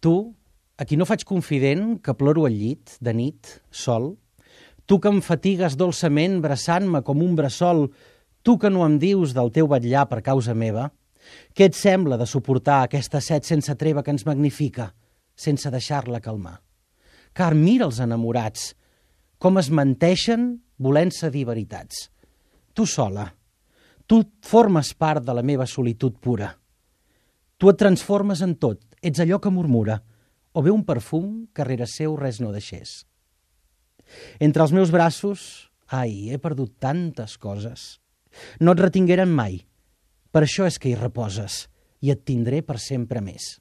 Tu, a qui no faig confident que ploro al llit, de nit, sol, tu que em fatigues dolçament braçant-me com un bressol, tu que no em dius del teu batllar per causa meva, què et sembla de suportar aquesta set sense treva que ens magnifica, sense deixar-la calmar? Car mira els enamorats, com es menteixen volent-se dir veritats. Tu sola, tu formes part de la meva solitud pura. Tu et transformes en tot, ets allò que murmura, o bé un perfum que rere seu res no deixés. Entre els meus braços, ai, he perdut tantes coses. No et retingueren mai. Per això és que hi reposes i et tindré per sempre més.